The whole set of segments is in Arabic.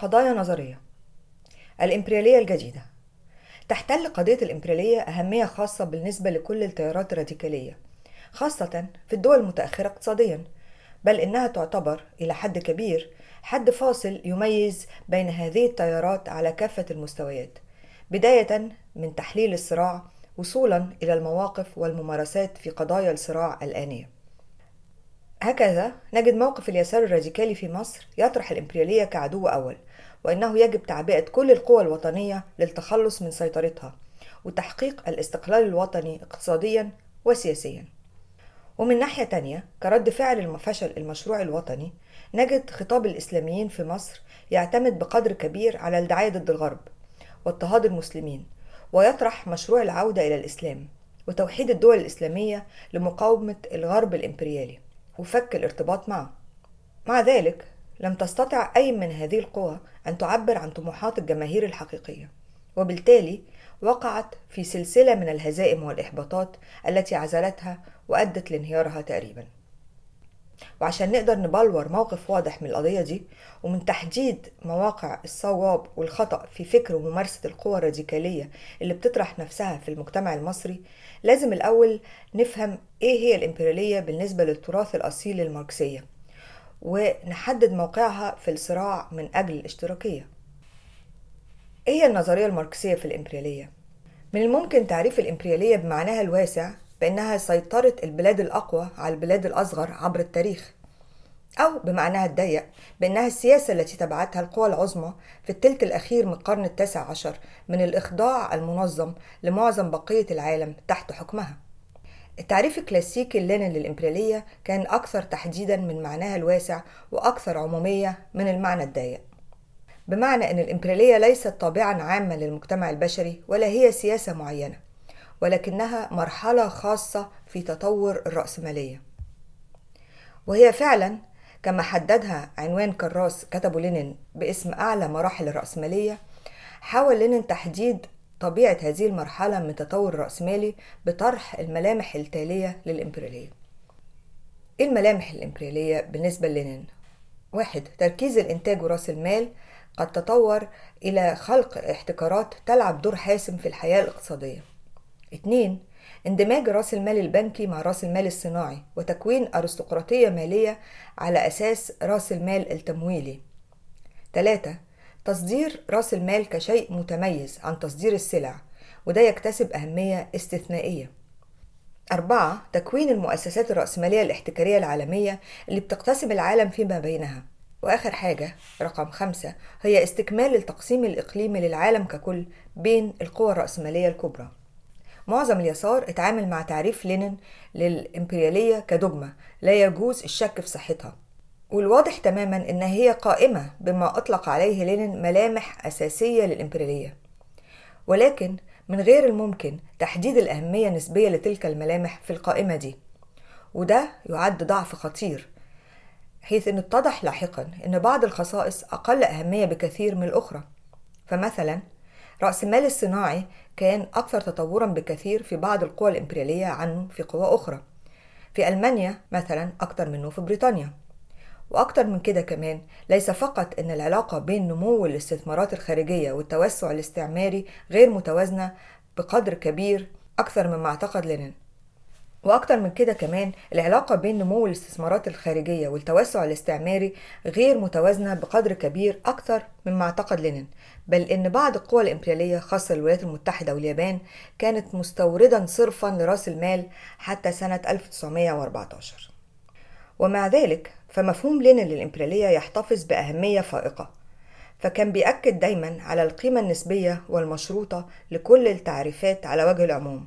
قضايا نظرية. الإمبريالية الجديدة. تحتل قضية الإمبريالية أهمية خاصة بالنسبة لكل التيارات الراديكالية خاصة في الدول المتأخرة اقتصاديا بل إنها تعتبر إلى حد كبير حد فاصل يميز بين هذه التيارات على كافة المستويات بداية من تحليل الصراع وصولا إلى المواقف والممارسات في قضايا الصراع الآنية. هكذا نجد موقف اليسار الراديكالي في مصر يطرح الإمبريالية كعدو أول وإنه يجب تعبئة كل القوى الوطنية للتخلص من سيطرتها وتحقيق الاستقلال الوطني اقتصاديا وسياسيا. ومن ناحية تانية كرد فعل لفشل المشروع الوطني نجد خطاب الإسلاميين في مصر يعتمد بقدر كبير على الدعاية ضد الغرب واضطهاد المسلمين ويطرح مشروع العودة إلى الإسلام وتوحيد الدول الإسلامية لمقاومة الغرب الإمبريالي وفك الارتباط معه. مع ذلك لم تستطع أي من هذه القوى أن تعبر عن طموحات الجماهير الحقيقية. وبالتالي وقعت في سلسلة من الهزائم والإحباطات التي عزلتها وأدت لانهيارها تقريبا. وعشان نقدر نبلور موقف واضح من القضية دي ومن تحديد مواقع الصواب والخطأ في فكر وممارسة القوى الراديكالية اللي بتطرح نفسها في المجتمع المصري لازم الأول نفهم إيه هي الإمبريالية بالنسبة للتراث الأصيل للماركسية ونحدد موقعها في الصراع من أجل الاشتراكية إيه هي النظرية الماركسية في الإمبريالية؟ من الممكن تعريف الإمبريالية بمعناها الواسع بأنها سيطرة البلاد الأقوى على البلاد الأصغر عبر التاريخ أو بمعناها الضيق بأنها السياسة التي تبعتها القوى العظمى في الثلث الأخير من القرن التاسع عشر من الإخضاع المنظم لمعظم بقية العالم تحت حكمها التعريف الكلاسيكي اللينين للإمبريالية كان أكثر تحديدا من معناها الواسع وأكثر عمومية من المعنى الضيق. بمعنى أن الإمبريالية ليست طابعا عاما للمجتمع البشري ولا هي سياسة معينة ولكنها مرحلة خاصة في تطور الرأسمالية. وهي فعلا كما حددها عنوان كراس كتبه لينين باسم أعلى مراحل الرأسمالية حاول لينين تحديد طبيعة هذه المرحلة من تطور الرأسمالي بطرح الملامح التالية للإمبريالية إيه الملامح الإمبريالية بالنسبة للينين؟ واحد تركيز الإنتاج ورأس المال قد تطور إلى خلق احتكارات تلعب دور حاسم في الحياة الاقتصادية. اتنين اندماج رأس المال البنكي مع رأس المال الصناعي وتكوين أرستقراطية مالية على أساس رأس المال التمويلي. ثلاثة تصدير رأس المال كشيء متميز عن تصدير السلع وده يكتسب أهمية استثنائية. أربعة تكوين المؤسسات الرأسمالية الاحتكارية العالمية اللي بتقتسم العالم فيما بينها. وآخر حاجة رقم خمسة هي استكمال التقسيم الإقليمي للعالم ككل بين القوى الرأسمالية الكبرى. معظم اليسار اتعامل مع تعريف لينين للإمبريالية كدogma لا يجوز الشك في صحتها. والواضح تماما إن هي قائمة بما أطلق عليه لينين ملامح أساسية للإمبريالية ولكن من غير الممكن تحديد الأهمية النسبية لتلك الملامح في القائمة دي. وده يعد ضعف خطير حيث إن اتضح لاحقا إن بعض الخصائص أقل أهمية بكثير من الأخرى. فمثلا رأس المال الصناعي كان أكثر تطورا بكثير في بعض القوى الإمبريالية عنه في قوى أخرى. في ألمانيا مثلا أكثر منه في بريطانيا. وأكثر من كده كمان ليس فقط أن العلاقة بين نمو الاستثمارات الخارجية والتوسع الاستعماري غير متوازنة بقدر كبير أكثر مما أعتقد لينين وأكتر من كده كمان العلاقة بين نمو الاستثمارات الخارجية والتوسع الاستعماري غير متوازنة بقدر كبير أكثر مما أعتقد لينين بل إن بعض القوى الإمبريالية خاصة الولايات المتحدة واليابان كانت مستوردا صرفا لرأس المال حتى سنة 1914 ومع ذلك فمفهوم لينين للإمبريالية يحتفظ بأهمية فائقة فكان بيأكد دايما على القيمة النسبية والمشروطة لكل التعريفات على وجه العموم.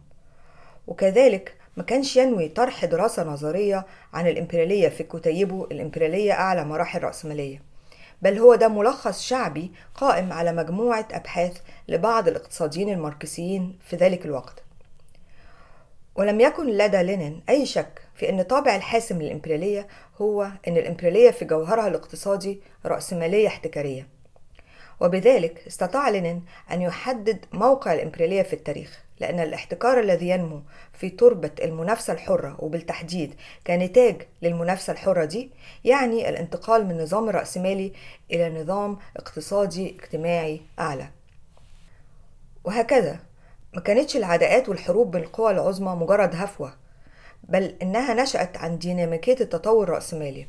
وكذلك ما كانش ينوي طرح دراسة نظرية عن الإمبريالية في كتيبه الإمبريالية أعلى مراحل الرأسمالية بل هو ده ملخص شعبي قائم على مجموعة أبحاث لبعض الاقتصاديين الماركسيين في ذلك الوقت. ولم يكن لدى لينين أي شك في أن طابع الحاسم للإمبريالية هو أن الإمبريالية في جوهرها الاقتصادي رأسمالية احتكارية. وبذلك استطاع لينين أن يحدد موقع الإمبريالية في التاريخ لأن الاحتكار الذي ينمو في تربة المنافسة الحرة وبالتحديد كنتاج للمنافسة الحرة دي يعني الانتقال من نظام رأسمالي إلى نظام اقتصادي اجتماعي أعلى. وهكذا ما كانتش العداءات والحروب بين القوى العظمى مجرد هفوة بل إنها نشأت عن ديناميكية التطور الرأسمالي.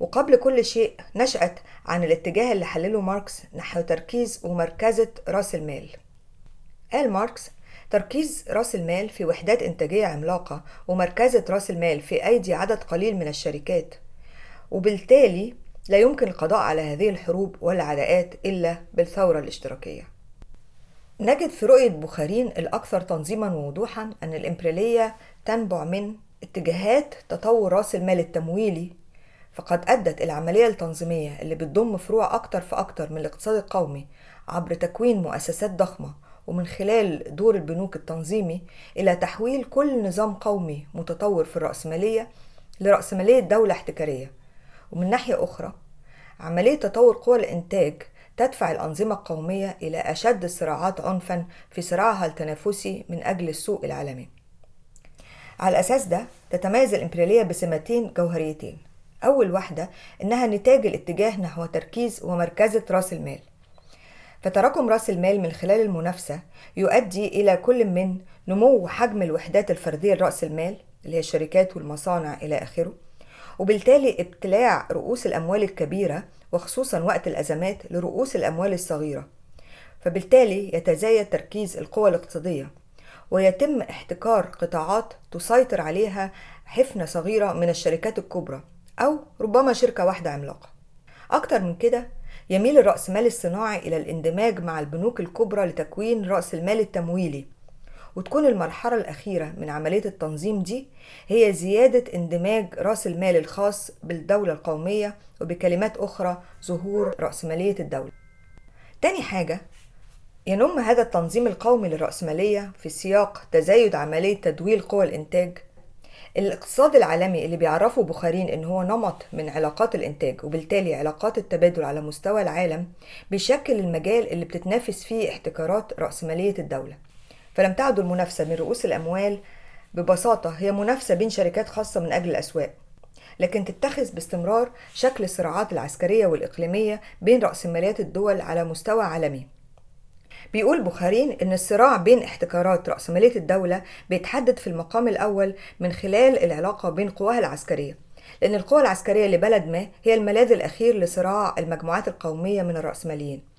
وقبل كل شيء نشأت عن الاتجاه اللي حلله ماركس نحو تركيز ومركزة رأس المال. قال ماركس تركيز رأس المال في وحدات إنتاجية عملاقة ومركزة رأس المال في أيدي عدد قليل من الشركات وبالتالي لا يمكن القضاء على هذه الحروب والعداءات إلا بالثورة الاشتراكية. نجد في رؤية بوخارين الأكثر تنظيما ووضوحا أن الإمبريالية تنبع من اتجاهات تطور رأس المال التمويلي فقد أدت العملية التنظيمية اللي بتضم فروع أكتر فأكتر من الاقتصاد القومي عبر تكوين مؤسسات ضخمة ومن خلال دور البنوك التنظيمي إلى تحويل كل نظام قومي متطور في الرأسمالية لرأسمالية دولة احتكارية. ومن ناحية أخرى عملية تطور قوى الإنتاج تدفع الأنظمة القومية إلى أشد الصراعات عنفا في صراعها التنافسي من أجل السوق العالمي. على الأساس ده تتميز الإمبريالية بسمتين جوهريتين. أول واحدة إنها نتاج الاتجاه نحو تركيز ومركزة رأس المال. فتراكم رأس المال من خلال المنافسة يؤدي إلى كل من نمو حجم الوحدات الفردية لرأس المال اللي هي الشركات والمصانع إلى آخره. وبالتالي ابتلاع رؤوس الأموال الكبيرة وخصوصا وقت الأزمات لرؤوس الأموال الصغيرة. فبالتالي يتزايد تركيز القوى الاقتصادية ويتم احتكار قطاعات تسيطر عليها حفنة صغيرة من الشركات الكبرى أو ربما شركة واحدة عملاقة. أكتر من كده يميل الرأسمال الصناعي إلى الاندماج مع البنوك الكبرى لتكوين رأس المال التمويلي. وتكون المرحلة الأخيرة من عملية التنظيم دي هي زيادة اندماج رأس المال الخاص بالدولة القومية وبكلمات أخرى ظهور رأسمالية الدولة. تاني حاجة ينم هذا التنظيم القومي للرأسمالية في سياق تزايد عملية تدويل قوى الإنتاج. الاقتصاد العالمي اللي بيعرفه بخارين إن هو نمط من علاقات الإنتاج وبالتالي علاقات التبادل على مستوى العالم بيشكل المجال اللي بتتنافس فيه احتكارات رأسمالية الدولة. فلم تعد المنافسة من رؤوس الأموال ببساطة. هي منافسة بين شركات خاصة من أجل الأسواق لكن تتخذ باستمرار شكل الصراعات العسكرية والإقليمية بين رأسماليات الدول على مستوى عالمي. بيقول بخارين إن الصراع بين احتكارات رأسمالية الدولة بيتحدد في المقام الأول من خلال العلاقة بين قواها العسكرية لأن القوى العسكرية لبلد ما هي الملاذ الأخير لصراع المجموعات القومية من الرأسماليين.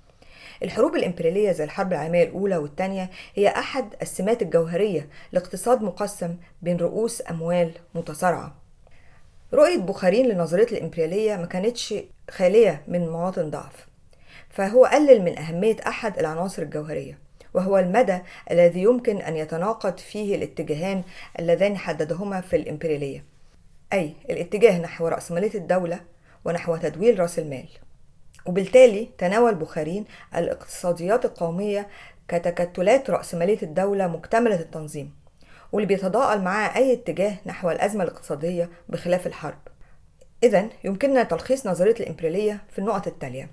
الحروب الإمبريالية زي الحرب العالمية الأولى والثانية هي أحد السمات الجوهرية لاقتصاد مقسم بين رؤوس أموال متصارعة. رؤية بخارين لنظرية الإمبريالية ما كانتش خالية من مواطن ضعف فهو قلل من أهمية أحد العناصر الجوهرية وهو المدى الذي يمكن أن يتناقض فيه الاتجاهان اللذان حددهما في الإمبريالية أي الاتجاه نحو رأسمالية الدولة ونحو تدويل رأس المال. وبالتالي تناول بخارين الاقتصاديات القومية كتكتلات رأسمالية الدولة مكتملة التنظيم واللي بيتضاءل معها أي اتجاه نحو الأزمة الاقتصادية بخلاف الحرب. إذا يمكننا تلخيص نظرية الإمبريالية في النقط التالية.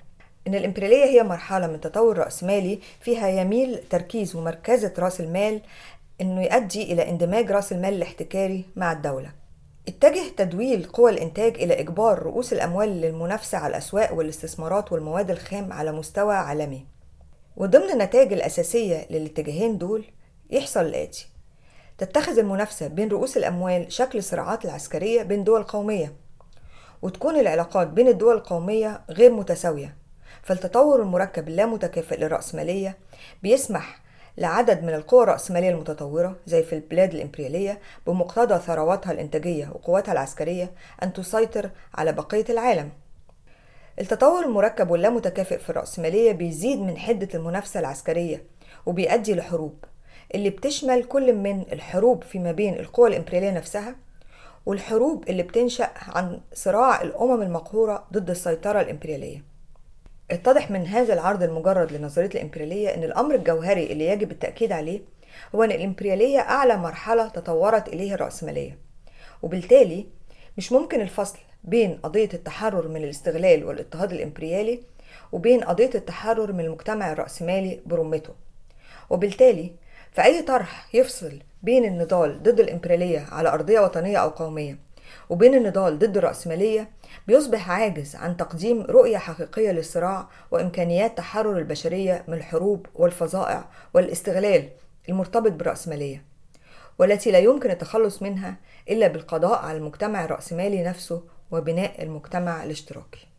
إن الإمبريالية هي مرحلة من تطور رأسمالي فيها يميل تركيز ومركزة رأس المال إنه يؤدي إلى اندماج رأس المال الاحتكاري مع الدولة. اتجه تدويل قوى الإنتاج إلى إجبار رؤوس الأموال للمنافسة على الأسواق والاستثمارات والمواد الخام على مستوى عالمي. وضمن النتائج الأساسية للاتجاهين دول يحصل الآتي. تتخذ المنافسة بين رؤوس الأموال شكل الصراعات العسكرية بين دول قومية وتكون العلاقات بين الدول القومية غير متساوية. فالتطور المركب اللامتكافئ للرأسمالية بيسمح لعدد من القوى الرأسمالية المتطورة زي في البلاد الإمبريالية بمقتضى ثرواتها الإنتاجية وقواتها العسكرية أن تسيطر على بقية العالم. التطور المركب واللامتكافئ في الرأسمالية بيزيد من حدة المنافسة العسكرية وبيؤدي لحروب اللي بتشمل كل من الحروب فيما بين القوى الإمبريالية نفسها والحروب اللي بتنشأ عن صراع الأمم المقهورة ضد السيطرة الإمبريالية. اتضح من هذا العرض المجرد لنظرية الإمبريالية أن الأمر الجوهري اللي يجب التأكيد عليه هو أن الإمبريالية أعلى مرحلة تطورت إليه الرأسمالية. وبالتالي مش ممكن الفصل بين قضية التحرر من الاستغلال والاضطهاد الإمبريالي وبين قضية التحرر من المجتمع الرأسمالي برمته. وبالتالي فأي طرح يفصل بين النضال ضد الإمبريالية على أرضية وطنية أو قومية وبين النضال ضد الرأسمالية بيصبح عاجز عن تقديم رؤية حقيقية للصراع وإمكانيات تحرر البشرية من الحروب والفظائع والاستغلال المرتبط بالرأسمالية. والتي لا يمكن التخلص منها إلا بالقضاء على المجتمع الرأسمالي نفسه وبناء المجتمع الاشتراكي.